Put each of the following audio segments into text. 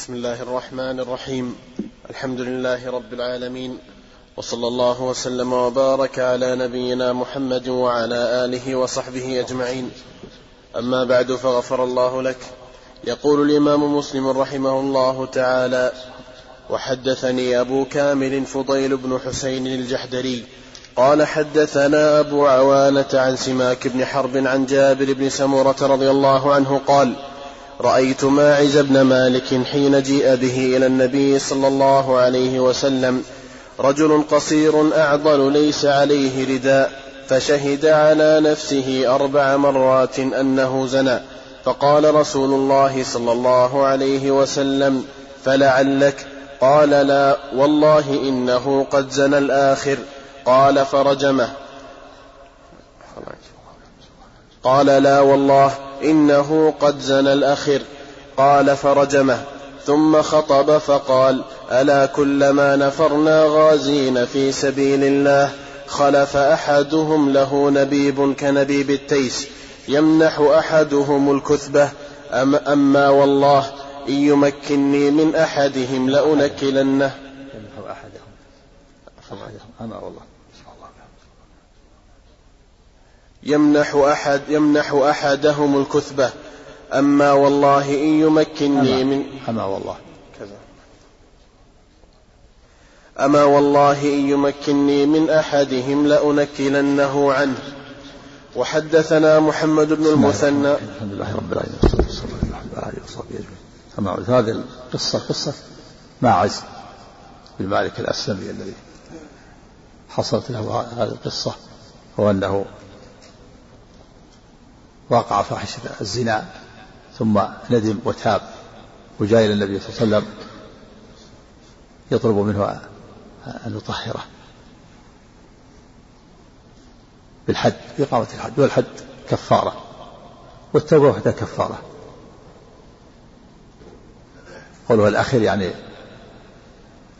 بسم الله الرحمن الرحيم. الحمد لله رب العالمين. وصلى الله وسلم وبارك على نبينا محمد وعلى آله وصحبه أجمعين. أما بعد فغفر الله لك. يقول الإمام مسلم رحمه الله تعالى وحدثني أبو كامل فضيل بن حسين الجحدري قال حدثنا أبو عوانة عن سماك بن حرب عن جابر بن سمره رضي الله عنه قال رأيت ماعز بن مالك حين جيء به إلى النبي صلى الله عليه وسلم. رجل قصير أعضل ليس عليه رداء فشهد على نفسه أربع مرات أنه زنى. فقال رسول الله صلى الله عليه وسلم فلعلك؟ قال لا والله إنه قد زنى الآخر. قال فرجمه. قال لا والله. إنه قد زنى الأخر. قال فرجمه. ثم خطب فقال ألا كلما نفرنا غازين في سبيل الله خلف أحدهم له نبيب كنبيب التيس يمنح أحدهم الكثبة. أم أما والله إن يمكنني من أحدهم لأنكلنه. يمنح أحدهم. اما والله. يمنح أحد يمنح أحدهم الكثبة. أما والله إن يمكنني أما من أما والله. كذا. أما والله إن يمكنني من أحدهم لأنكلنه عنه. وحدثنا محمد بن المثنى. الحمد لله رب العالمين والصلاة والسلام على آله وصحبه أجمعين. أما هذه القصة قصة ماعز بن مالك الأسلمي الذي حصلت له هذه القصة هو أنه وقع فاحشة الزنا ثم ندم وتاب وجاء إلى النبي صلى الله عليه وسلم يطلب منه أن يطهره بالحد إقامة الحد والحد كفارة والتوبة وحدها كفارة. قوله الأخير يعني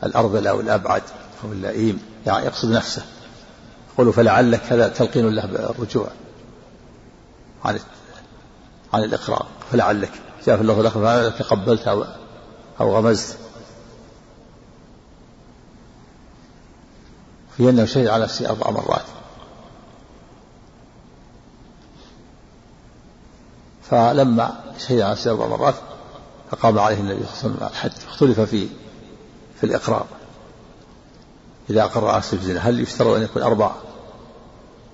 الأرض أو الأبعد أو اللئيم يعني يقصد نفسه. قوله فلعلك هذا تلقين له بالرجوع. عن عن الإقرار. فلعلك جاء في اللفظ الآخر فلعلك قبلت أو أو غمزت. في أنه شهد على نفسه أربع مرات. فلما شهد على نفسه أربع مرات فقام عليه النبي صلى الله عليه وسلم الحد اختلف في في الإقرار. إذا أقر على نفسه هل يشترط أن يكون أربع؟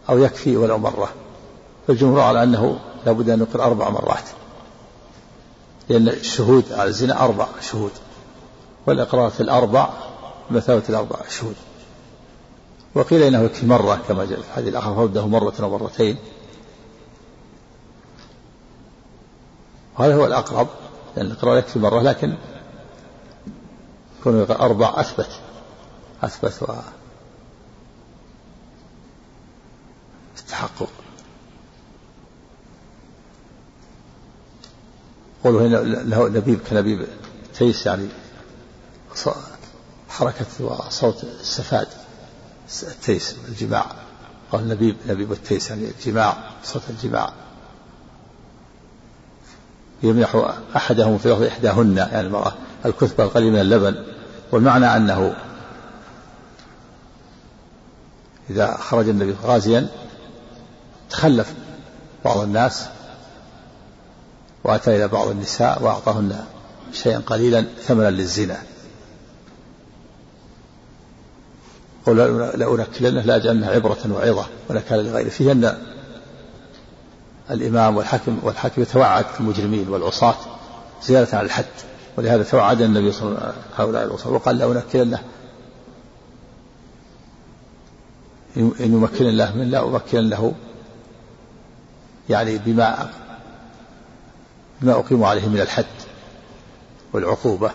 أو يكفي ولو مرة؟ فالجمهور على أنه لابد أن يقر أربع مرات لأن الشهود على الزنا أربع شهود والإقرار في الأربع بمثابة الأربع شهود. وقيل إنه يكفي مرة كما جاء في الحديث الآخر فرده مرة أو مرتين. وهذا هو الأقرب لأن الإقرار يكفي مرة لكن كونه أربع أثبت أثبت و التحقق قوله هنا له نبيب كنبيب تيس يعني حركة وصوت السفاد التيس الجماع. قال نبيب نبيب التيس يعني الجماع صوت الجماع. يمنح أحدهم في إحداهن يعني المرأة الكثبة القليل من اللبن والمعنى أنه إذا خرج النبي غازيا تخلف بعض الناس وأتى إلى بعض النساء وأعطاهن شيئا قليلا ثمنا للزنا. قل لأنكلنه لأجعلنه عبرة وعظة ونكال لغيره فيه أن الإمام والحاكم والحاكم يتوعد المجرمين والعصاة زيادة على الحد ولهذا توعد النبي صلى الله عليه وسلم هؤلاء العصاة وقال لأنكلنه. إن يمكن الله من لا أمكن له يعني بما بما أقيم عليه من الحد والعقوبة.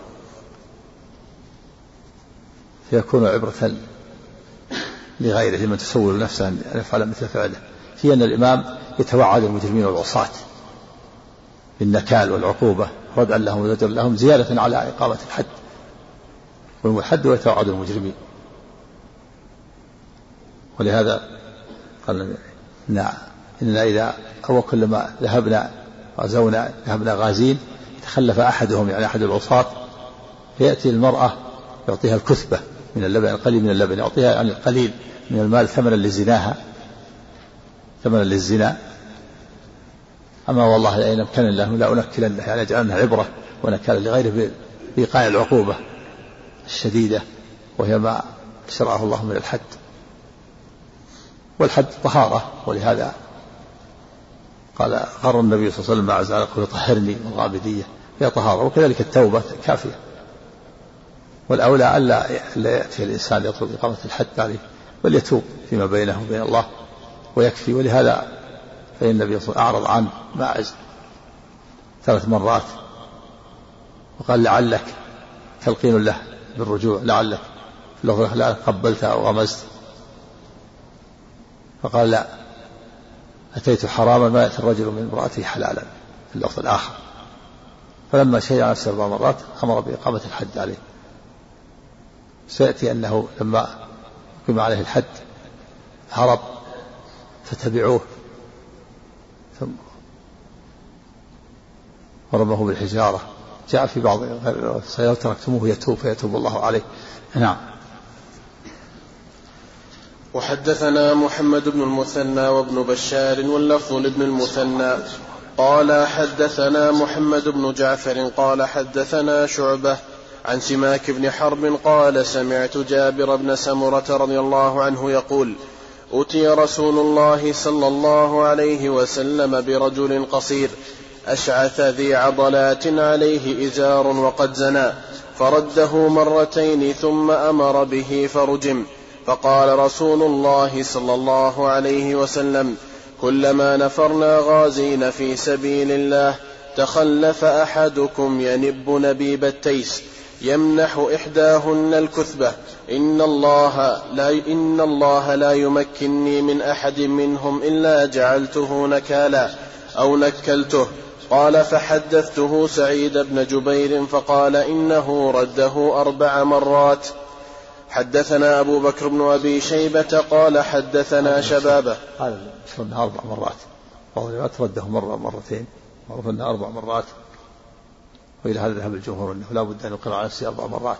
فيكون عبرة لغيره لمن تسول نفسه أن يفعل مثل فعله. في أن الإمام يتوعد المجرمين والعصاة بالنكال والعقوبة ردعا لهم وزجر لهم زيادة على إقامة الحد. والحد ويتوعد المجرمين. ولهذا قال نعم إننا إذا أو كلما ذهبنا غزونا ذهبنا غازين تخلف أحدهم يعني أحد العصاة فيأتي المرأة يعطيها الكثبة من اللبن القليل من اللبن يعطيها يعني القليل من المال ثمنا لزناها. ثمنا للزنا. أما والله لئن أمكن الله لا أنكلنه يعني أجعلنها عبرة ونكالا لغيره بإيقاع العقوبة الشديدة وهي ما شرعه الله من الحد. والحد طهارة ولهذا قال غر النبي صلى الله عليه وسلم مع زعل يقول طهرني من الغامدية هي طهارة وكذلك التوبة كافية. والأولى ألا لا يأتي الإنسان يطلب إقامة الحد عليه بل يتوب فيما بينه وبين الله ويكفي. ولهذا فإن النبي صلى الله عليه وسلم أعرض عن ماعز ثلاث مرات وقال لعلك تلقين له بالرجوع لعلك في لا قبلت أو غمزت. فقال لا. أتيت حراما ما يأتي الرجل من امرأته حلالا في اللفظ الآخر فلما شيع نفسه أربع مرات أمر بإقامة الحد عليه سيأتي أنه لما أقيم عليه الحد هرب فتبعوه ثم ورمه بالحجارة جاء في بعض لو تركتموه يتوب فيتوب الله عليه نعم وحدثنا محمد بن المثنى وابن بشار واللفظ لابن المثنى. قال حدثنا محمد بن جعفر قال حدثنا شعبة عن سماك بن حرب قال سمعت جابر بن سمرة رضي الله عنه يقول أتي رسول الله صلى الله عليه وسلم برجل قصير أشعث ذي عضلات عليه إزار وقد زنى فرده مرتين ثم أمر به فرجم. فقال رسول الله صلى الله عليه وسلم كلما نفرنا غازين في سبيل الله تخلف أحدكم ينب نبيب التيس يمنح إحداهن الكثبة إن الله لا إن الله لا يمكنني من أحد منهم إلا جعلته نكالا أو نكلته. قال فحدثته سعيد بن جبير فقال إنه رده أربع مرات. حدثنا أبو بكر بن أبي شيبة قال حدثنا شبابة. قال ردها أربع مرات. بعض الروايات رده مرة مرتين معروف أنها أربع مرات. وإلى هذا ذهب الجمهور أنه لا بد أن يقر على نفسه أربع مرات.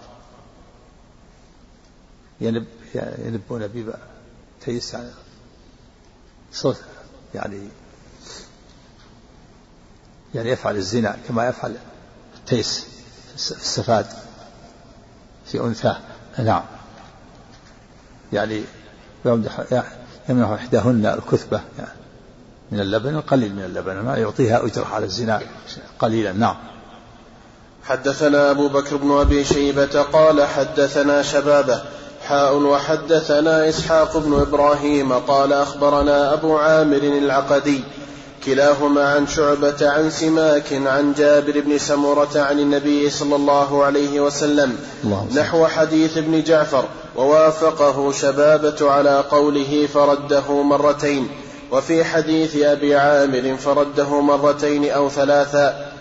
ينب ينبون بيبا تيس يعني صوت يعني يعني يفعل الزنا كما يفعل التيس في السفاد في أنثى. نعم. يعني يمنح يمنح إحداهن الكثبة يعني من اللبن القليل من اللبن ما يعطيها أجرة على الزنا قليلا نعم. حدثنا أبو بكر بن أبي شيبة قال حدثنا شبابة حاء وحدثنا إسحاق بن إبراهيم قال أخبرنا أبو عامر العقدي كلاهما عن شعبة عن سماك عن جابر بن سمرة عن النبي صلى الله عليه وسلم الله نحو حديث ابن جعفر ووافقه شبابة على قوله فرده مرتين وفي حديث أبي عامر فرده مرتين أو ثلاثا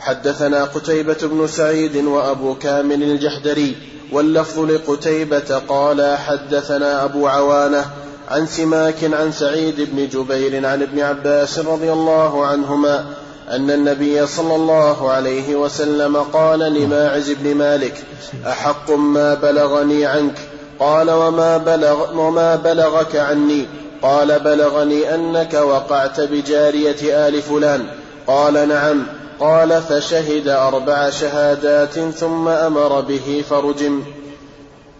حدثنا قتيبة بن سعيد وأبو كامل الجحدري واللفظ لقتيبة قال حدثنا أبو عوانة عن سماك عن سعيد بن جبير عن ابن عباس رضي الله عنهما أن النبي صلى الله عليه وسلم قال لماعز بن مالك أحق ما بلغني عنك؟ قال وما, بلغ وما بلغك عني؟ قال بلغني أنك وقعت بجارية آل فلان. قال نعم. قال فشهد أربع شهادات ثم أمر به فرجم.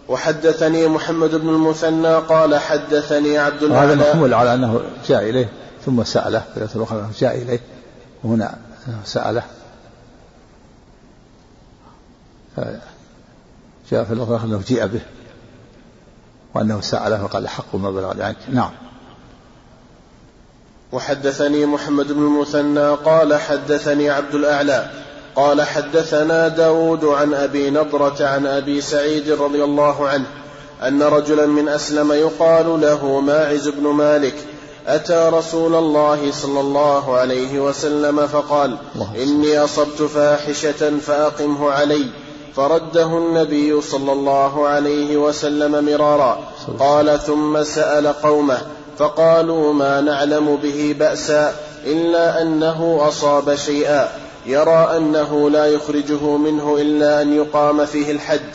وحدثني محمد بن المثنى قال حدثني عبد الله وهذا محمول على أنه جاء إليه ثم سأله في الأخرى أنه جاء إليه. وهنا سأله. جاء في الأخرى أنه جيء به وأنه سأله وقال حق ما بلغ عنك نعم. وحدثني محمد بن المثنى قال حدثني عبد الأعلى. قال حدثنا داود عن أبي نضرة عن أبي سعيد رضي الله عنه أن رجلا من أسلم يقال له ماعز بن مالك أتى رسول الله صلى الله عليه وسلم فقال إني أصبت فاحشة فأقمه علي فرده النبي صلى الله عليه وسلم مرارا قال ثم سأل قومه فقالوا ما نعلم به بأسا إلا أنه أصاب شيئا. يرى أنه لا يخرجه منه إلا أن يقام فيه الحد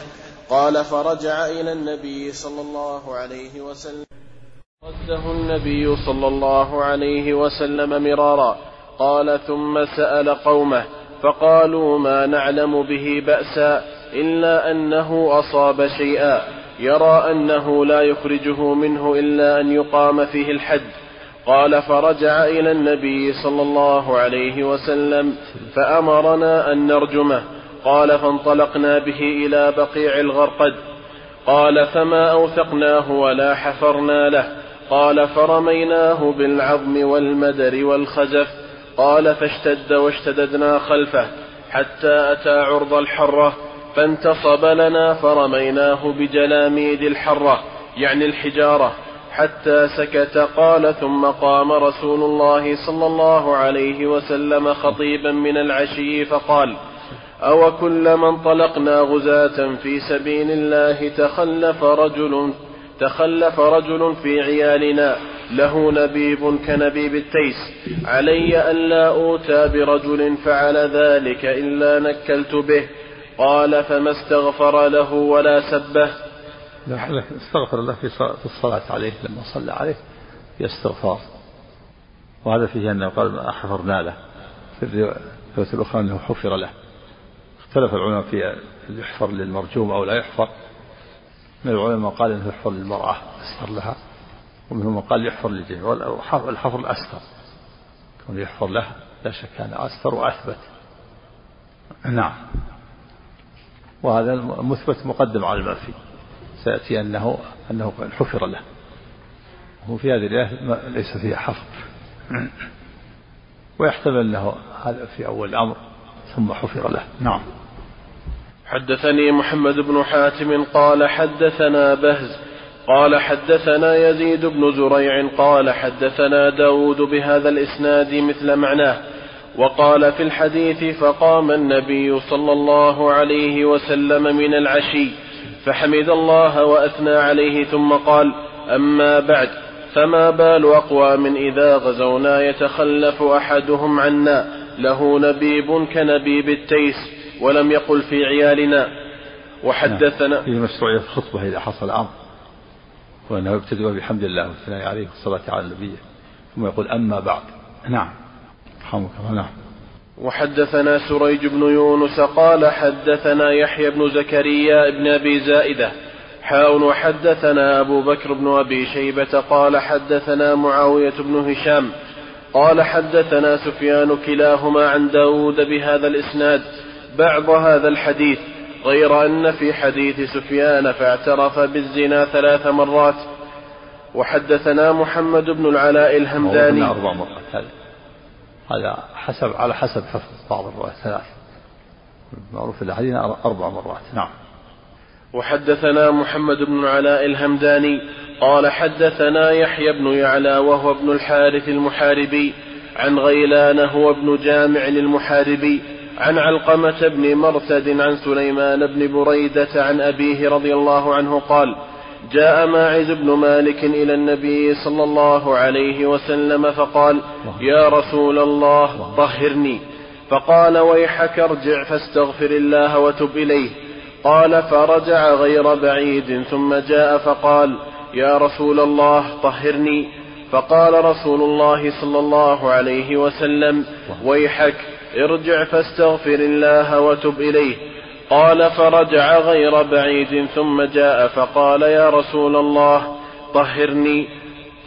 قال فرجع إلى النبي صلى الله عليه وسلم. رده النبي صلى الله عليه وسلم مرارا. قال ثم سأل قومه فقالوا ما نعلم به بأسا إلا أنه أصاب شيئا. يرى أنه لا يخرجه منه إلا أن يقام فيه الحد قال فرجع إلى النبي صلى الله عليه وسلم فأمرنا أن نرجمه. قال فانطلقنا به إلى بقيع الغرقد. قال فما أوثقناه ولا حفرنا له. قال فرميناه بالعظم والمدر والخزف. قال فاشتد واشتددنا خلفه حتى أتى عرض الحرة. فانتصب لنا فرميناه بجلاميد الحرة يعني الحجارة. حتى سكت قال ثم قام رسول الله صلى الله عليه وسلم خطيبا من العشي فقال أو كلما انطلقنا غزاة في سبيل الله تخلف رجل تخلف رجل في عيالنا له نبيب كنبيب التيس. علي ألا أوتى برجل فعل ذلك إلا نكلت به. قال فما استغفر له ولا سبه. استغفر الله في الصلاة عليه لما صلى عليه في استغفار وهذا فيه أنه قال حفرنا له. في الرواية الأخرى أنه حفر له. اختلف العلماء في يحفر للمرجوم أو لا يحفر. من العلماء قال إنه يحفر للمرأة أستر لها. ومنهم من قال يحفر للجن والحفر الأستر. كون يحفر له لا شك أنه أستر وأثبت. نعم. وهذا المثبت مقدم على المنفي سيأتي أنه أنه حفر له. وفي هذه الآية ليس فيها حفر. ويحتمل أنه هذا في أول الأمر ثم حفر له. نعم. حدثني محمد بن حاتم قال حدثنا بهز قال حدثنا يزيد بن زريع قال حدثنا داود بهذا الإسناد مثل معناه وقال في الحديث فقام النبي صلى الله عليه وسلم من العشي فحمد الله وأثنى عليه ثم قال أما بعد فما بال أقوام إذا غزونا يتخلف أحدهم عنا؟ له نبيب كنبيب التيس ولم يقل في عيالنا. وحدثنا في مشروعية الخطبة إذا حصل أمر وأنه يبتدئ بحمد الله والثناء عليه والصلاة على النبي. ثم يقول أما بعد. نعم. رحمك الله نعم. وحدثنا سريج بن يونس قال حدثنا يحيى بن زكريا بن أبي زائدة حاء وحدثنا أبو بكر بن أبي شيبة قال حدثنا معاوية بن هشام قال حدثنا سفيان كلاهما عن داود بهذا الإسناد بعض هذا الحديث غير أن في حديث سفيان فاعترف بالزنا ثلاث مرات. وحدثنا محمد بن العلاء الهمداني. أربع مرات. هذا هذا حسب على حسب حفظ بعض الروايات ثلاث. معروف الحديث أربع مرات. نعم. وحدثنا محمد بن العلاء الهمداني قال حدثنا يحيى بن يعلى وهو ابن الحارث المحاربي عن غيلان هو ابن جامع المحاربي عن علقمة بن مرثد عن سليمان بن بريدة عن أبيه رضي الله عنه قال جاء ماعز بن مالك إلى النبي صلى الله عليه وسلم فقال يا رسول الله طهرني. فقال ويحك ارجع فاستغفر الله وتب إليه. قال فرجع غير بعيد. ثم جاء فقال يا رسول الله طهرني. فقال رسول الله صلى الله عليه وسلم ويحك ارجع فاستغفر الله وتب إليه. قال فرجع غير بعيد ثم جاء فقال يا رسول الله طهرني.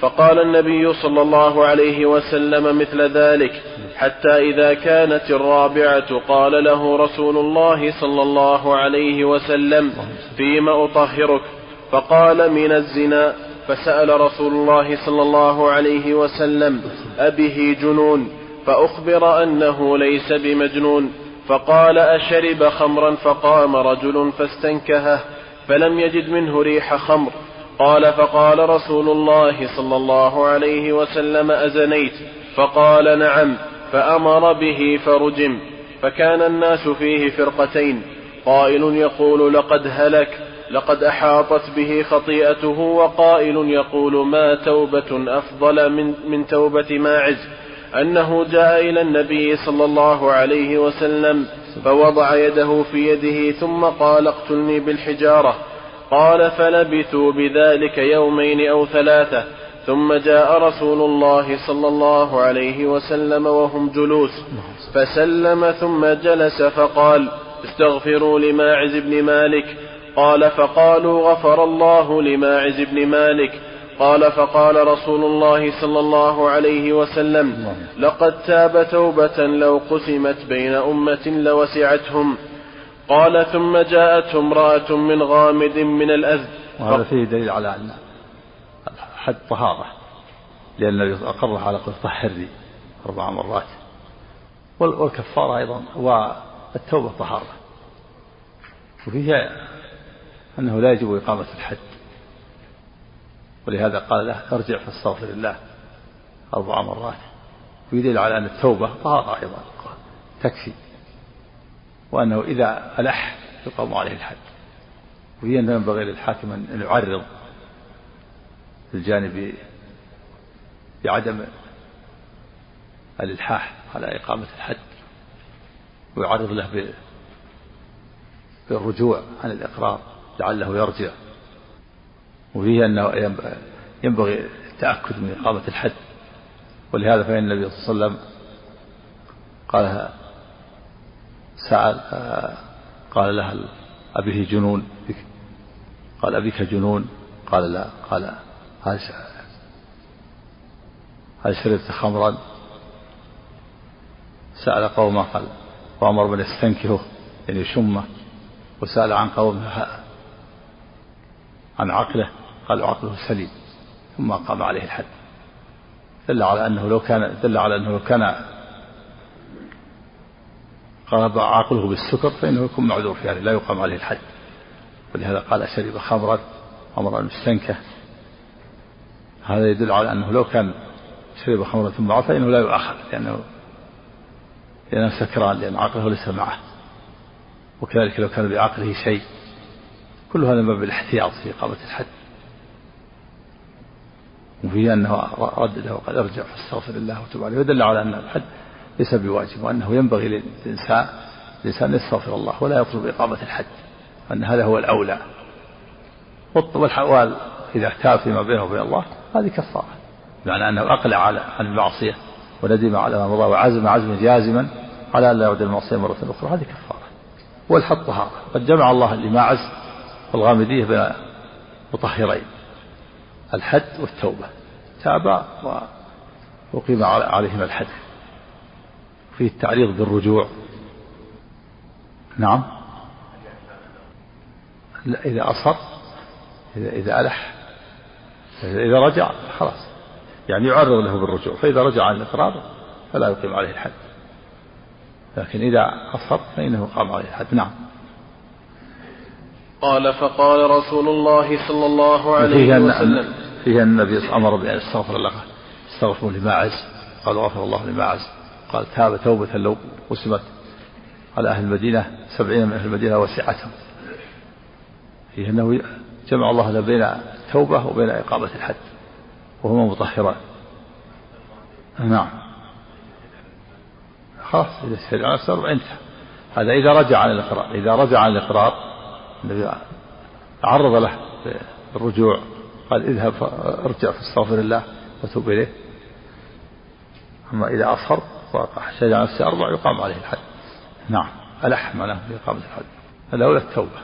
فقال النبي صلى الله عليه وسلم مثل ذلك حتى إذا كانت الرابعة قال له رسول الله صلى الله عليه وسلم فيما أطهرك؟ فقال من الزنا. فسأل رسول الله صلى الله عليه وسلم أبه جنون فأخبر أنه ليس بمجنون. فقال أشرب خمرا فقام رجل فاستنكهه فلم يجد منه ريح خمر. قال فقال رسول الله صلى الله عليه وسلم أزنيت؟ فقال نعم فأمر به فرجم. فكان الناس فيه فرقتين. قائل يقول لقد هلك لقد أحاطت به خطيئته وقائل يقول ما توبة أفضل من, من توبة ماعز أنه جاء إلى النبي صلى الله عليه وسلم فوضع يده في يده ثم قال اقتلني بالحجارة. قال فلبثوا بذلك يومين أو ثلاثة. ثم جاء رسول الله صلى الله عليه وسلم وهم جلوس. فسلم ثم جلس فقال استغفروا لماعز بن مالك. قال فقالوا غفر الله لماعز بن مالك. قال فقال رسول الله صلى الله عليه وسلم لقد تاب توبة لو قسمت بين أمة لوسعتهم. قال ثم جاءته امرأة من غامد من الأذى وهذا فيه دليل على أن حد طهارة لأن أقر على قول طهرني أربع مرات. والكفارة أيضا والتوبة طهارة. وفيها أنه لا يجب إقامة الحد. ولهذا قال له ارجع فاستغفر الله أربع مرات. ويدل على أن التوبة طهارة أيضا. تكفي. وأنه إذا ألح يقام عليه الحد. وهي أنه ينبغي للحاكم أن يعرض الجانب بعدم الإلحاح على إقامة الحد. ويعرض له بالرجوع عن الإقرار لعله يرجع. وفيه أنه ينبغي التأكد من إقامة الحد. ولهذا فإن النبي صلى الله عليه وسلم قال سأل قال لها أبيه جنون قال أبيك جنون؟ قال لا قال هل شربت خمرا. سأل قومه قال وأمر من يستنكره يعني يشمه وسأل عن قومه عن عقله. قال عقله سليم ثم قام عليه الحد. دل على أنه لو كان دل على أنه لو كان غلب عقله بالسكر فإنه يكون معذور في هذا لا يقام عليه الحد. ولهذا قال شرب خمرا أمر المستنكة هذا يدل على أنه لو كان شرب خمرا ثم عرف فإنه لا يؤاخذ لأنه لأنه سكران لأن عقله ليس معه. وكذلك لو كان بعقله شيء كل هذا من باب الاحتياط في إقامة الحد. وفيه أنه ردده وقد أرجع فاستغفر الله وتب عليه ودل على أن الحد ليس بواجب وأنه ينبغي للإنسان الإنسان يستغفر الله ولا يطلب إقامة الحد وأن هذا هو الأولى. والحوال إذا تاب فيما بينه وبين الله هذه كفارة بمعنى أنه أقلع على عن المعصية وندم على ما مضى وعزم عزما جازما على أن لا يعود المعصية مرة أخرى هذه كفارة. والحد طهارة قد جمع الله لماعز والغامدية بين مطهرين. الحد والتوبة. تابا وأقيم عليهما الحد. فيه التعريض بالرجوع. نعم. لا إذا أصر إذا إذا ألح إذا رجع خلاص. يعني يعرض له بالرجوع. فإذا رجع عن الإقرار فلا يقيم عليه الحد. لكن إذا أصر فإنه قام عليه الحد. نعم. قال فقال رسول الله صلى الله عليه وسلم فيه أن النبي أمر بأن يستغفر الله. استغفروا لماعز قال غفر الله لماعز قال تاب توبة لو قسمت على أهل المدينة. سبعين من أهل المدينة وسعتهم. فيه أنه جمع الله بين التوبة وبين إقامة الحد وهما مطهران. نعم. خلاص إذا استدعى السبب انتهى. هذا إذا رجع عن الإقرار. إذا رجع عن الإقرار النبي عرض له بالرجوع. قال اذهب ارجع فاستغفر الله وتوب إليه. أما إذا أصر وقع شجع نفسه أربع يقام عليه الحد نعم. ألح معناه في إقامة الحد الأولى التوبة.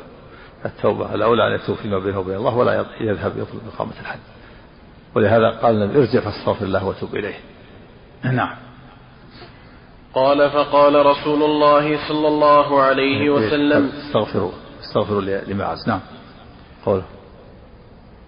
التوبة الأولى أن يتوب فيما بينه وبين الله ولا يذهب يطلب إقامة الحد ولهذا قال النبي ارجع فاستغفر الله وتوب إليه. نعم. قال فقال رسول الله صلى الله عليه وسلم استغفروا استغفروا لمعز نعم. قوله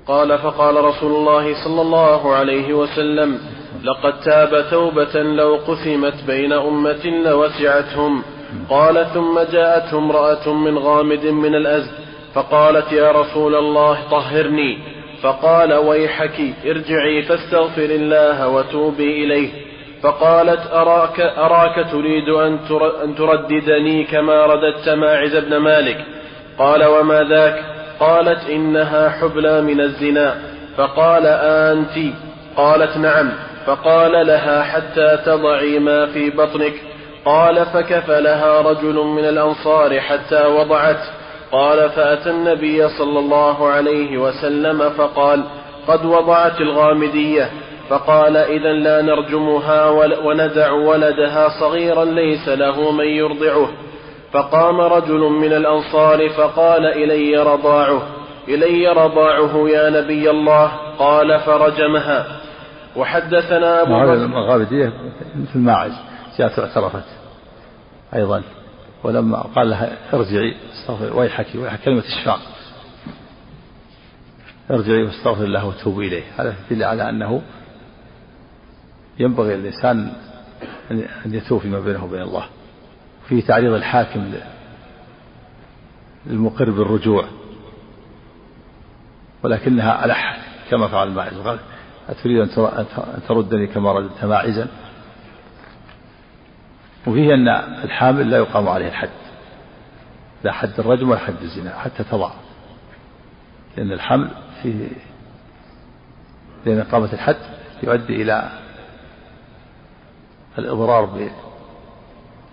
قال فقال رسول الله صلى الله عليه وسلم لقد تاب توبة لو قسمت بين أمة لوسعتهم. قال ثم جاءته امرأة من غامد من الأزد فقالت يا رسول الله طهرني. فقال ويحك ارجعي فاستغفر الله وتوبي إليه. فقالت أراك, أراك تريد أن ترددني كما رددت ماعز بن مالك. قال وما ذاك؟ قالت إنها حبلى من الزنا فقال أنت؟ قالت نعم فقال لها حتى تضعي ما في بطنك. قال فكفلها رجل من الأنصار حتى وضعت. قال فأتى النبي صلى الله عليه وسلم فقال قد وضعت الغامدية. فقال إذا لا نرجمها وندع ولدها صغيرا ليس له من يرضعه. فقام رجل من الأنصار فقال إلي رضاعه إلي رضاعه يا نبي الله قال فرجمها. وحدثنا أبو بكر. الغامدية مثل ماعز جاءت اعترفت أيضا ولما قال لها ارجعي استغفر ويحك ويحك كلمة الشفاء ارجعي واستغفر الله وتوبي إليه. هذا يدل على أنه ينبغي الإنسان أن يتوب فيما بينه وبين الله. فيه تعريض الحاكم للمقر بالرجوع ولكنها ألح كما فعل ماعز. أتريد أن تردني كما رددت ماعزا؟ وفيه أن الحامل لا يقام عليه الحد لا حد الرجم ولا حد الزنا حتى تضع. لأن الحمل فيه لأن إقامة الحد يؤدي إلى الإضرار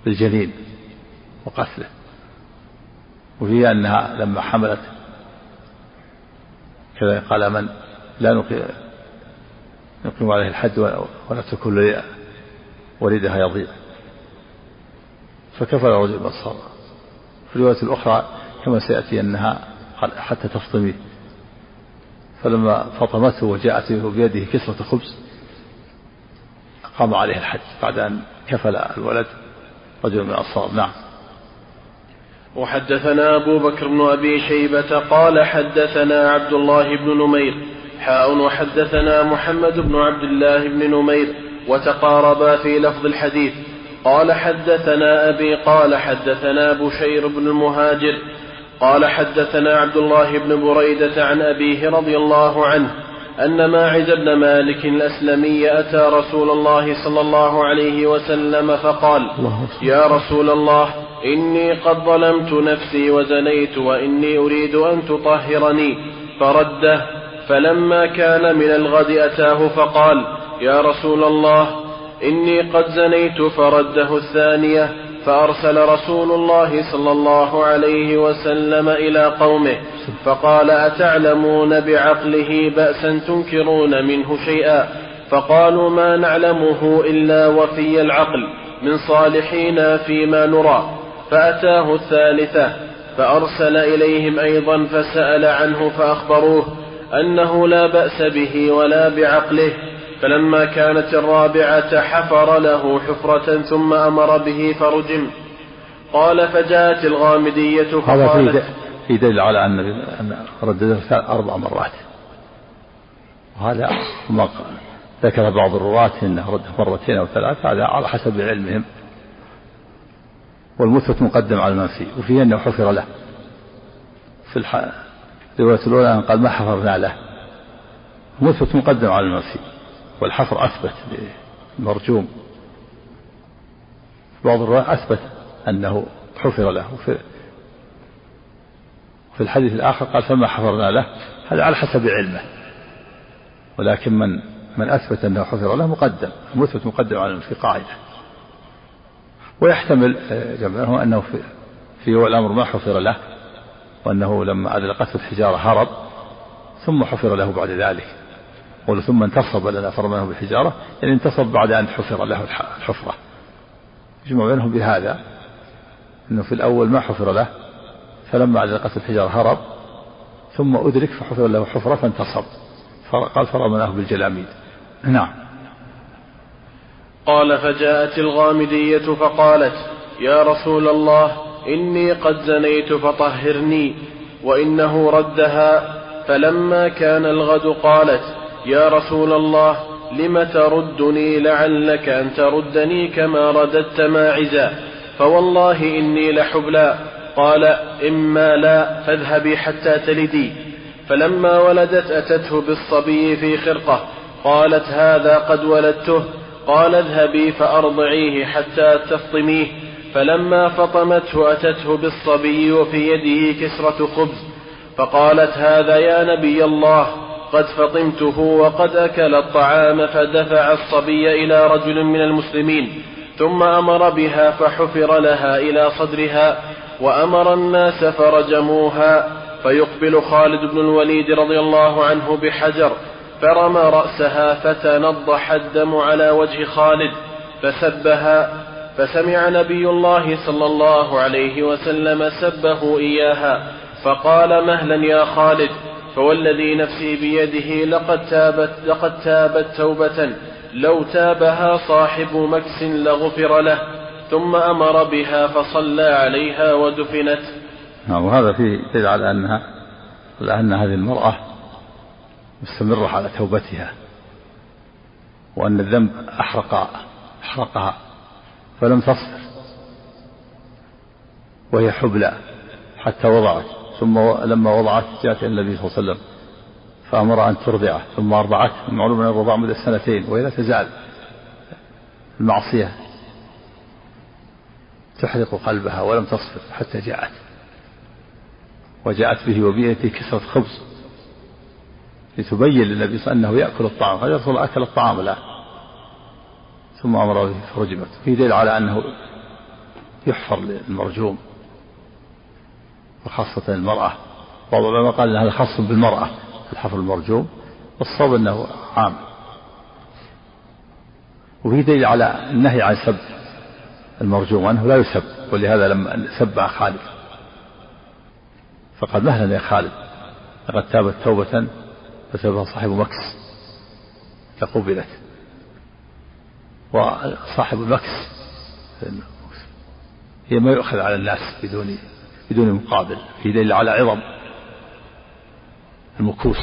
بالجنين وقتله. وفيه أنها لما حملت كذا قال من لا نقيم عليه الحد ولا تكون ولدها يضيع. فكفل الرجل بصر في الرواية الأخرى كما سيأتي أنها حتى تفطمي. فلما فطمته وجاءت بيده كسرة خبز قام عليه الحد بعد أن كفل الولد. رجل من الأنصار. نعم. وحدثنا أبو بكر بن أبي شيبة قال حدثنا عبد الله بن نمير حاء وحدثنا محمد بن عبد الله بن نمير وتقاربا في لفظ الحديث. قال حدثنا أبي قال حدثنا بشير بن المهاجر قال حدثنا عبد الله بن بريدة عن أبيه رضي الله عنه أن ماعز بن مالك الأسلمي أتى رسول الله صلى الله عليه وسلم فقال يا رسول الله إني قد ظلمت نفسي وزنيت وإني أريد أن تطهرني. فرده فلما كان من الغد أتاه فقال يا رسول الله إني قد زنيت. فرده الثانية فأرسل رسول الله صلى الله عليه وسلم إلى قومه فقال أتعلمون بعقله بأسا تنكرون منه شيئا؟ فقالوا ما نعلمه إلا وفي العقل من صالحين فيما نرى. فأتاه الثالثة فأرسل إليهم أيضا فسأل عنه فأخبروه أنه لا بأس به ولا بعقله فلما كانت الرابعة حفر له حفرة ثم أمر به فرجم. قال فجاءت الغامدية فقالت هذا في دليل على أن أن ردده أربع مرات. وهذا ما ذكر بعض الرواة أنه رده مرتين أو ثلاث هذا على حسب علمهم. والمثبت مقدم على المنفي وفيه أنه حفر له. في الرواية الأولى قال ما حفرنا له. المثبت مقدم على المنفي والحفر أثبت مرجوم. بعض الرواة أثبت أنه حفر له. في الحديث الآخر قال فما حفرنا له؟ هذا على حسب علمه. ولكن من من أثبت أنه حفر له مقدم. المثبت مقدم على في قاعدة. ويحتمل آه، جمعه أنه في في الأمر ما حفر له وأنه لما أدلقته الحجارة هرب ثم حفر له بعد ذلك. ثم انتصب لنا فرمناه بالحجارة يعني انتصب بعد أن حفر له الحفرة. يجمع بينهم بهذا أنه في الأول ما حفر له فلما أدلقته الحجارة هرب ثم أدرك فحفر له حفرة فانتصب. قال فرمناه بالجلاميد. نعم. قال فجاءت الغامدية فقالت يا رسول الله إني قد زنيت فطهرني وإنه ردها فلما كان الغد قالت يا رسول الله لم تردني لعلك أن تردني كما رددت ماعزا؟ فوالله إني لحبلى. قال إما لا فاذهبي حتى تلدي. فلما ولدت أتته بالصبي في خرقة. قالت هذا قد ولدته. قال اذهبي فأرضعيه حتى تفطميه. فلما فطمته أتته بالصبي وفي يده كسرة خبز. فقالت هذا يا نبي الله. قد فطمته وقد أكل الطعام فدفع الصبي إلى رجل من المسلمين ثم أمر بها فحفر لها إلى صدرها وأمر الناس فرجموها فيقبل خالد بن الوليد رضي الله عنه بحجر فرمى رأسها فتنضح الدم على وجه خالد فسبها فسمع نبي الله صلى الله عليه وسلم سبه إياها فقال مهلا يا خالد فوالذي نفسي بيده لقد تابت لقد تابت توبة. لو تابها صاحب مكس لغفر له ثم أمر بها فصلى عليها ودفنت. نعم وهذا فيه دليل على أنها على أن هذه المرأة مستمرة على توبتها وأن الذنب أحرق أحرقها فلم تصبر وهي حبلى حتى وضعت. ثم لما وضعت جاءت إلى النبي صلى الله عليه وسلم فأمر أن ترضعه ثم أرضعته. المعلوم أن الرضاع مدة سنتين وهي لا تزال المعصية تحرق قلبها ولم تصبر حتى جاءت. وجاءت به وبيئة كسرة خبز لتبين للنبي صلى الله عليه وسلم أنه يأكل الطعام. يا أكل الطعام الآن. ثم أمر به فرجمت في دليل على أنه يحفر للمرجوم. وخاصة المرأة. بعض العلماء قال أن هذا خاص بالمرأة الحفر المرجوم والصواب أنه عام. وفي دليل على النهي عن سب المرجوم أنه لا يسب ولهذا لما سب خالد. فقال مهلا يا خالد. لقد تابت توبة فسبها صاحب مكس فقبلت. وصاحب المكس هي ما يؤخذ على الناس بدون بدون مقابل في دليل على عظم المكوس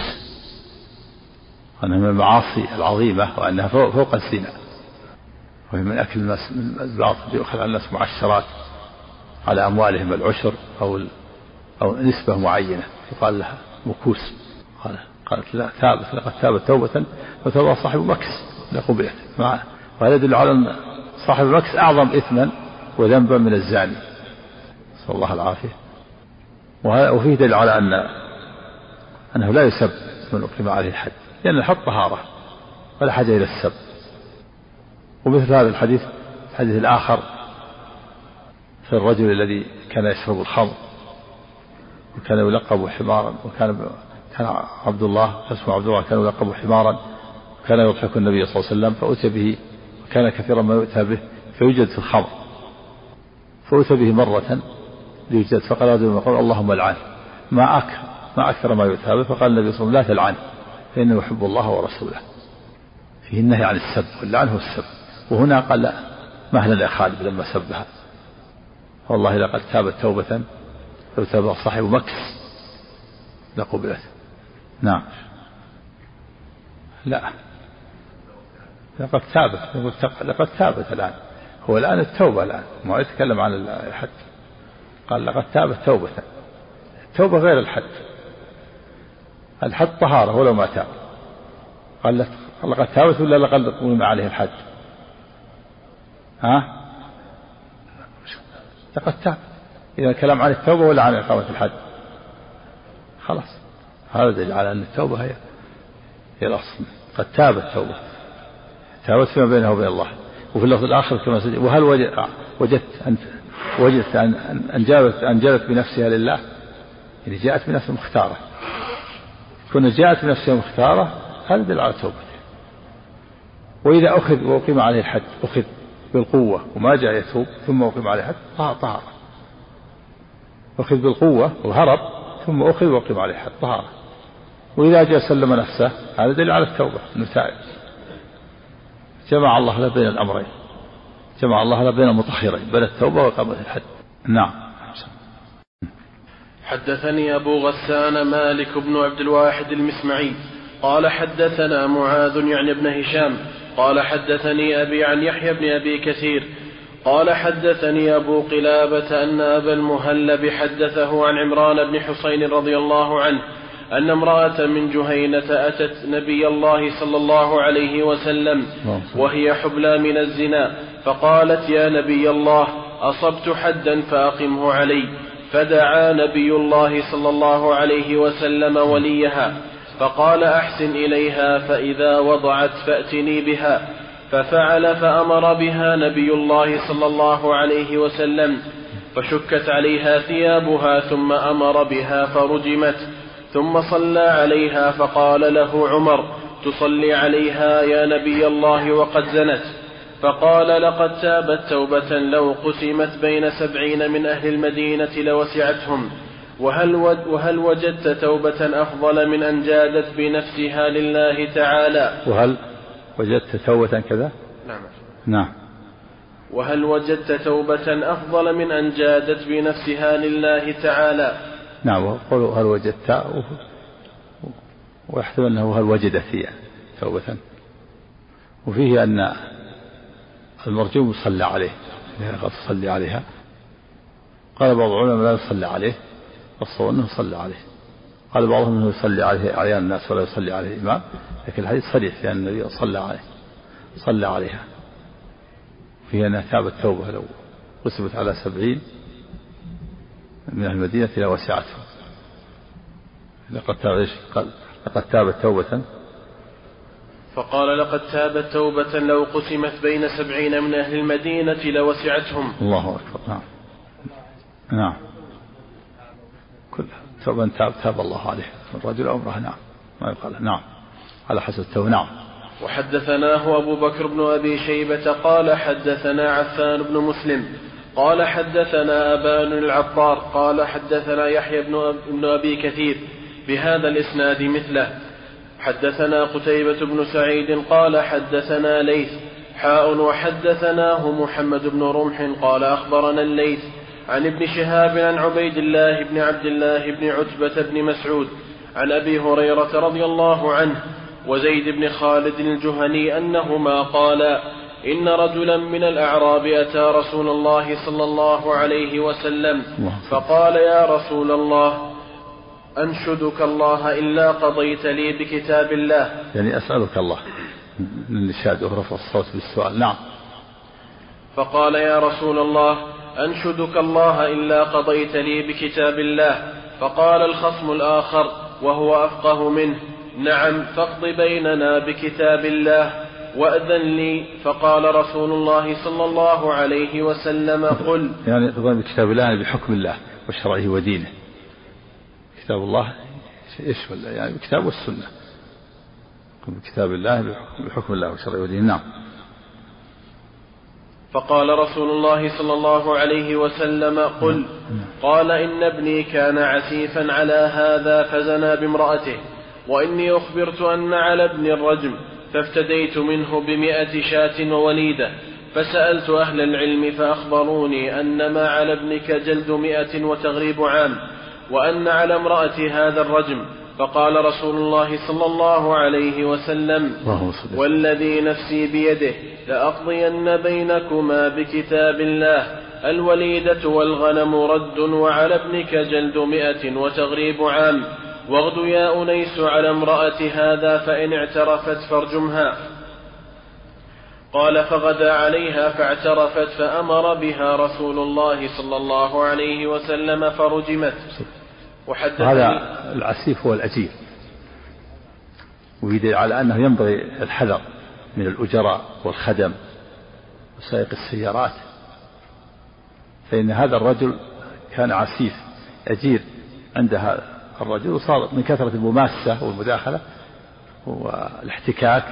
أنها من المعاصي العظيمة وأنها فوق الزنا. وهي من أكل الناس من الباطل يؤخذ على الناس معشرات على أموالهم العشر أو أو نسبة معينة. يقال لها مكوس قال قالت لا تابت لقد تابت توبة وتوبة صاحب مكس لقبلت. وهذا يدل على أن صاحب المكس أعظم إثما وذنبا من الزاني. نسأل الله العافية. وفيه دليل على أن أنه لا يسب من أقيم عليه الحد لأن الحد طهارة ولا حاجة إلى السب. ومثل هذا الحديث الحديث الآخر في الرجل الذي كان يشرب الخمر وكان يلقب حمارا وكان كان عبد الله اسمه عبد الله كان يلقب حمارا وكان يضحك النبي صلى الله عليه وسلم فأتي به وكان كثيرا ما يؤتى به فيوجد في الخمر. فأتى به مرة ليوجد فقال رجل قال اللهم العن ما أكثر ما أكثر ما به فقال النبي صلى الله عليه وسلم لا تلعن. فإنه يحب الله ورسوله. فيه النهي عن السب واللعن هو السب. وهنا قال لا. مهلا يا خالد لما سبها. والله لقد تابت توبة لو تاب صاحب مكس لقبلت. نعم. لا. لقد تابت لقد تابت الآن. هو الآن التوبة الآن. ما يتكلم عن الحد قال لقد تابت توبة التوبة غير الحد الحد طهارة ولو ما تاب. قال لقد تابت ولا لقد قوم عليه الحد ها؟ لقد تاب. إذا الكلام عن التوبة ولا عن إقامة الحد خلاص. هذا دليل على أن التوبة هي هي الأصل. قد تابت توبة تابت فيما بينها وبين الله. وفي اللفظ الآخر كما سجد وهل وجدت أن وجدت أن أن جابت أن جابت بنفسها لله يعني جاءت بنفسها مختارة. كنا جاءت بنفسها مختارة هذا دليل على توبته وإذا أخذ وأقيم عليه الحد أخذ بالقوة وما جاء يتوب ثم أقيم عليه حد طهارة. أخذ بالقوة وهرب ثم أخذ وأقيم عليه حد طهارة. وإذا جاء سلم نفسه هذا دليل على التوبة أنه تائب جمع الله له بين الأمرين. جمع الله له بين المطهرين بين التوبة وإقامة الحد. نعم. حدثني أبو غسان مالك بن عبد الواحد المسمعي. قال حدثنا معاذ يعني ابن هشام. قال حدثني أبي عن يحيى بن أبي كثير. قال حدثني أبو قلابة أن أبا المهلب حدثه عن عمران بن حسين رضي الله عنه أن امرأة من جهينة أتت نبي الله صلى الله عليه وسلم وهي حبلى من الزنا. فقالت يا نبي الله أصبت حدا فأقمه علي. فدعا نبي الله صلى الله عليه وسلم وليها فقال أحسن إليها فإذا وضعت فأتني بها. ففعل فأمر بها نبي الله صلى الله عليه وسلم فشكت عليها ثيابها ثم أمر بها فرجمت. ثم صلى عليها فقال له عمر تصلي عليها يا نبي الله وقد زنت. فقال لقد تابت توبة لو قسمت بين سبعين من أهل المدينة لوسعتهم. وهل, وهل وجدت توبة أفضل من أن جادت بنفسها لله تعالى؟ وهل وجدت توبة كذا؟ نعم. نعم. وهل وجدت توبة أفضل من أن جادت بنفسها لله تعالى؟ نعم. وقولوا هل وجدت ويحتمل أنه هل وجدت هي توبة. وفيه أن المرجوم يصلى عليه. قد تصلي عليها. قال بعض العلماء لا يصلى عليه. والصواب أنه يصلى عليه. قال بعضهم أنه يصلي عليه أعيان الناس ولا يصلي عليه الإمام لكن الحديث صريح أن النبي صلى عليه. صلى عليها. فيها أنها تابت توبة لو قسمت على سبعين من المدينة إلى وسعته لقد تاب لقد تابت توبة فقال لقد تابت توبة لو قسمت بين سبعين من أهل المدينة لوسعتهم. الله أكبر. نعم. نعم. كلها توبة تاب تاب الله عليه. الرجل أو امرأة نعم. ما يقال. نعم. على حسب التوبة. نعم. وحدثناه أبو بكر بن أبي شيبة قال حدثنا عفان بن مسلم قال حدثنا أبان العطار قال حدثنا يحيى بن أبي كثير بهذا الإسناد مثله. حدثنا قتيبة بن سعيد قال حدثنا ليث حاء وحدثناه محمد بن رمح قال أخبرنا الليث عن ابن شهاب عن عبيد الله بن عبد الله بن عتبة بن مسعود عن أبي هريرة رضي الله عنه وزيد بن خالد الجهني أنهما قالا إن رجلا من الأعراب أتى رسول الله صلى الله عليه وسلم فقال يا رسول الله أنشدك الله إلا قضيت لي بكتاب الله. يعني أسألك الله من النشاد ورفع الصوت بالسؤال. نعم. فقال يا رسول الله أنشدك الله إلا قضيت لي بكتاب الله. فقال الخصم الآخر وهو أفقه منه نعم فاقض بيننا بكتاب الله وأذن لي. فقال رسول الله صلى الله عليه وسلم قل. يعني بكتاب الله بحكم الله وشرعه ودينه. كتاب الله يشمل يعني الكتاب والسنة. بكتاب الله بحكم الله وشرعه ودينه نعم. فقال رسول الله صلى الله عليه وسلم قل قال إن ابني كان عسيفا على هذا فزنى بامرأته وإني أخبرت أن على ابن الرجم فافتديت منه بمئة شاة ووليدة فسألت أهل العلم فأخبروني أن ما على ابنك جلد مئة وتغريب عام. وأن على امرأة هذا الرجم فقال رسول الله صلى الله عليه وسلم والذي نفسي بيده لأقضين بينكما بكتاب الله الوليدة والغنم رد وعلى ابنك جلد مئة وتغريب عام واغد يا أنيس على امرأة هذا فإن اعترفت فارجمها. قال فغدا عليها فاعترفت فأمر بها رسول الله صلى الله عليه وسلم فرجمت. هذا العسيف هو الأجير. ويدل على أنه ينبغي الحذر من الأجراء والخدم وسائق السيارات. فإن هذا الرجل كان عسيف أجير عند هذا الرجل وصار من كثرة المماسة والمداخلة والاحتكاك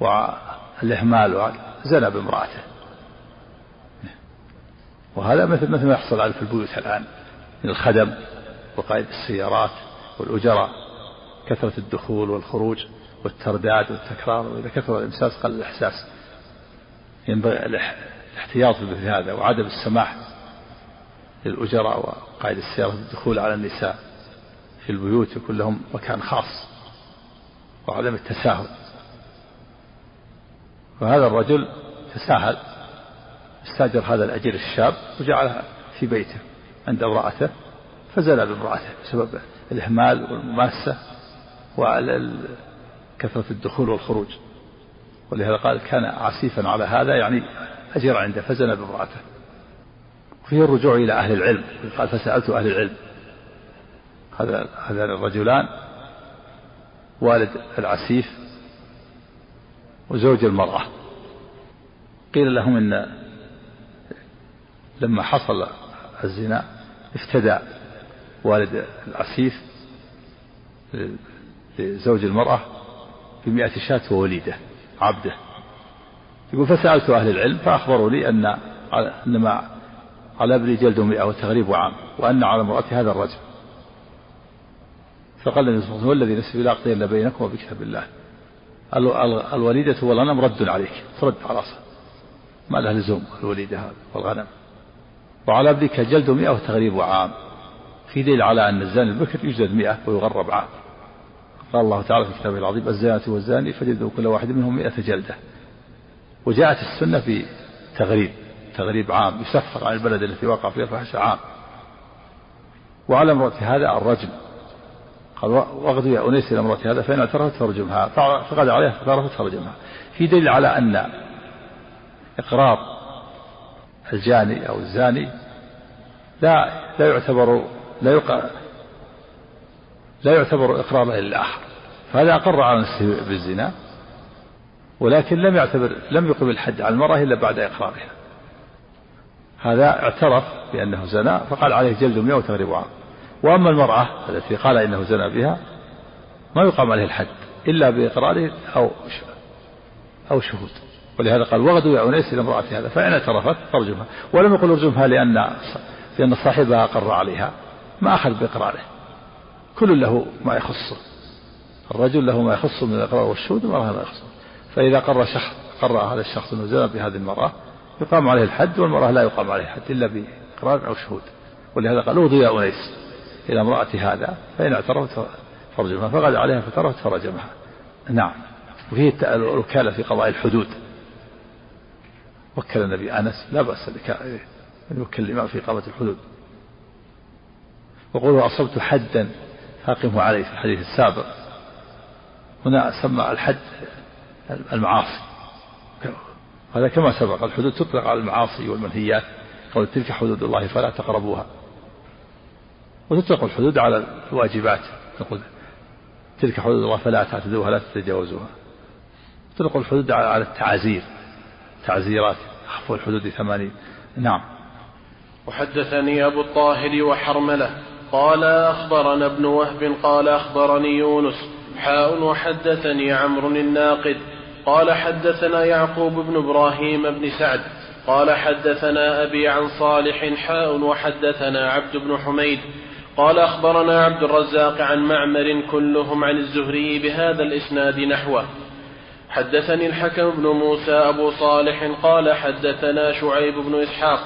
والإهمال زنى بامرأته. وهذا مثل مثل ما يحصل عليه في البيوت الآن من الخدم. وقائد السيارات والأجراء كثرة الدخول والخروج والترداد والتكرار وإذا كثر الإمساس قل الإحساس. ينبغي الاحتياط بمثل هذا وعدم السماح للأجراء وقائد السيارة الدخول على النساء في البيوت يكون لهم مكان خاص وعدم التساهل. فهذا الرجل تساهل استاجر هذا الأجير الشاب وجعلها في بيته عند امرأته. فزنى بامرأته بسبب الإهمال والمماسة وعلى كثرة الدخول والخروج. ولهذا قال كان عسيفا على هذا يعني أجر عنده فزنى بامرأته وفيه الرجوع إلى أهل العلم قال فسألت أهل العلم. هذا هذان الرجلان والد العسيف وزوج المرأة. قيل لهم إن لما حصل الزنا افتدى. والد العسيف لزوج المرأة بمئة شاة ووليدة عبده. يقول فسألت أهل العلم فأخبروا لي أن إنما على ابني جلد مئة وتغريب عام وأن على امرأة هذا الرجل فقال النبي صلى الله عليه وسلم الذي نفسي لا إلا بينكم وبكتاب الله. الوليدة والغنم رد عليك ترد على أصل ما لها لزوم الوليدة والغنم. وعلى ابنك جلد مئة وتغريب عام. في دليل على أن الزاني البكر يجلد مئة ويغرب عام قال الله تعالى في كتابه العظيم الزانية والزاني فجلدوا كل واحد منهم مئة جلدة. وجاءت السنة في تغريب تغريب عام يسفر عن البلد التي وقع فيها الفحش عام. وعلى امرأة هذا الرجم قال واغدو يا أنيس إلى امرأة هذا فإن اعترفت فرجمها فقد عليها فاعترفت فرجمها في دليل على أن إقرار الجاني أو الزاني لا لا يعتبر لا يقع لا يعتبر إقرارا للآخر فهذا أقر على نفسه بالزنا ولكن لم يعتبر لم يقم الحد على المرأة إلا بعد إقرارها. هذا اعترف بأنه زنا فقال عليه جلد مئة وتغريب عام وأما المرأة التي قال إنه زنا بها ما يقام عليه الحد إلا بإقراره أو أو شهود. ولهذا قال وغدوا يا أنيس إلى امرأة هذا فإن اعترفت فارجمها. ولم يقل ارجمها لأن لأن صاحبها أقر عليها. ما أخذ بإقراره. كل له ما يخصه الرجل له ما يخصه من الإقرار والشهود والمرأة ما يخصه فإذا قر شخص قر هذا الشخص أنه زنا بهذه المرأة يقام عليه الحد والمرأة لا يقام عليه الحد إلا بإقرار أو شهود. ولهذا قال اوضوا يا أنيس إلى امرأة هذا فإن اعترفت فرجمها فغدا عليها فترفت فرجمها. نعم. وفيه الوكالة في قضاء الحدود. وكل النبي أنس لا بأس يوكل الإمام في إقامة الحدود. وقوله أصبت حدا. فأقمه عليه في الحديث السابق. هنا سمى الحد المعاصي. هذا كما سبق الحدود تطلق على المعاصي والمنهيات. قول تلك حدود الله فلا تقربوها. وتطلق الحدود على الواجبات. نقول تلك حدود الله فلا تعتدوها لا تتجاوزوها. تطلق الحدود على التعازير تعزيرات. عفو الحدود ثمانين. نعم. وحدثني أبو الطاهر وحرملة. قال أخبرنا ابن وهب قال أخبرني يونس. حاء وحدثني عمرو الناقد. قال حدثنا يعقوب بن إبراهيم بن سعد. قال حدثنا أبي عن صالح حاء وحدثنا عبد بن حميد. قال أخبرنا عبد الرزاق عن معمر كلهم عن الزهري بهذا الإسناد نحوه. حدثني الحكم بن موسى أبو صالح قال حدثنا شعيب بن إسحاق.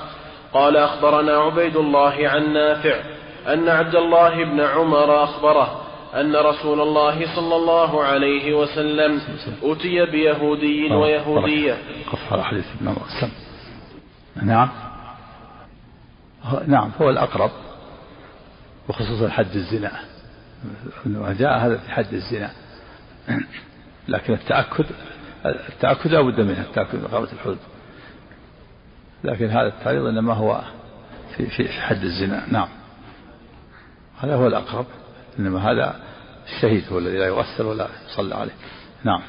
قال أخبرنا عبيد الله عن نافع. أن عبد الله بن عمر أخبره أن رسول الله صلى الله عليه وسلم أتي بيهودي ويهودية. قف على حديث ابن نعم. نعم هو الأقرب وخصوصا حد الزنا. جاء هذا في حد الزنا. لكن التأكد التأكد لا بد منه التأكد من إقامة الحدود لكن هذا التعريض إنما هو في في حد الزنا. نعم. هذا هو الأقرب إنما هذا الشهيد هو الذي لا يغسل ولا يصلى عليه. نعم.